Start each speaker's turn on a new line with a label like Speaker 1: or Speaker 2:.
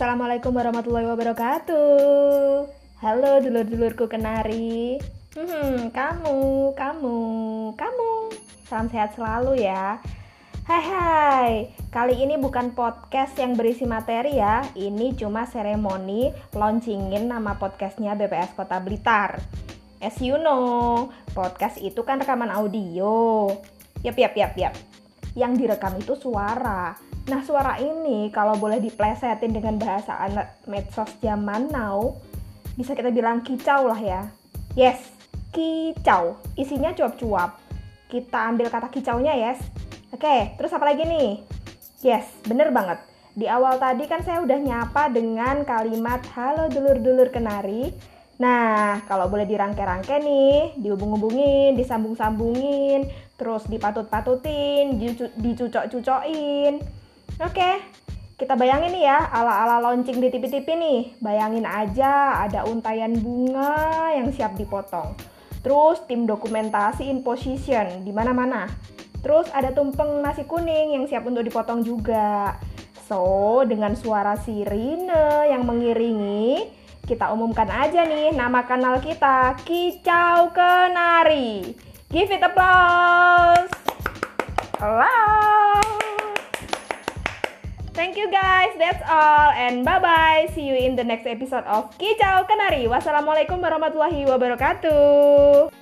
Speaker 1: Assalamualaikum warahmatullahi wabarakatuh. Halo dulur-dulurku kenari. Hmm, kamu, kamu, kamu. Salam sehat selalu ya. Hai hai, kali ini bukan podcast yang berisi materi ya Ini cuma seremoni launchingin nama podcastnya BPS Kota Blitar As you know, podcast itu kan rekaman audio Yap, yap, yap, yap Yang direkam itu suara Nah suara ini kalau boleh diplesetin dengan bahasa anak medsos zaman now Bisa kita bilang kicau lah ya Yes, kicau Isinya cuap-cuap Kita ambil kata kicaunya yes Oke, terus apa lagi nih? Yes, bener banget. Di awal tadi kan saya udah nyapa dengan kalimat halo dulur-dulur kenari. Nah, kalau boleh dirangke-rangke nih, dihubung-hubungin, disambung-sambungin, terus dipatut-patutin, dicucok-cucokin. Oke, kita bayangin nih ya, ala-ala launching di TV-TV nih. Bayangin aja ada untayan bunga yang siap dipotong. Terus tim dokumentasi in position di mana-mana Terus ada tumpeng nasi kuning yang siap untuk dipotong juga. So, dengan suara sirine yang mengiringi, kita umumkan aja nih nama kanal kita, Kicau Kenari. Give it applause. Hello. Thank you guys, that's all and bye bye. See you in the next episode of Kicau Kenari. Wassalamualaikum warahmatullahi wabarakatuh.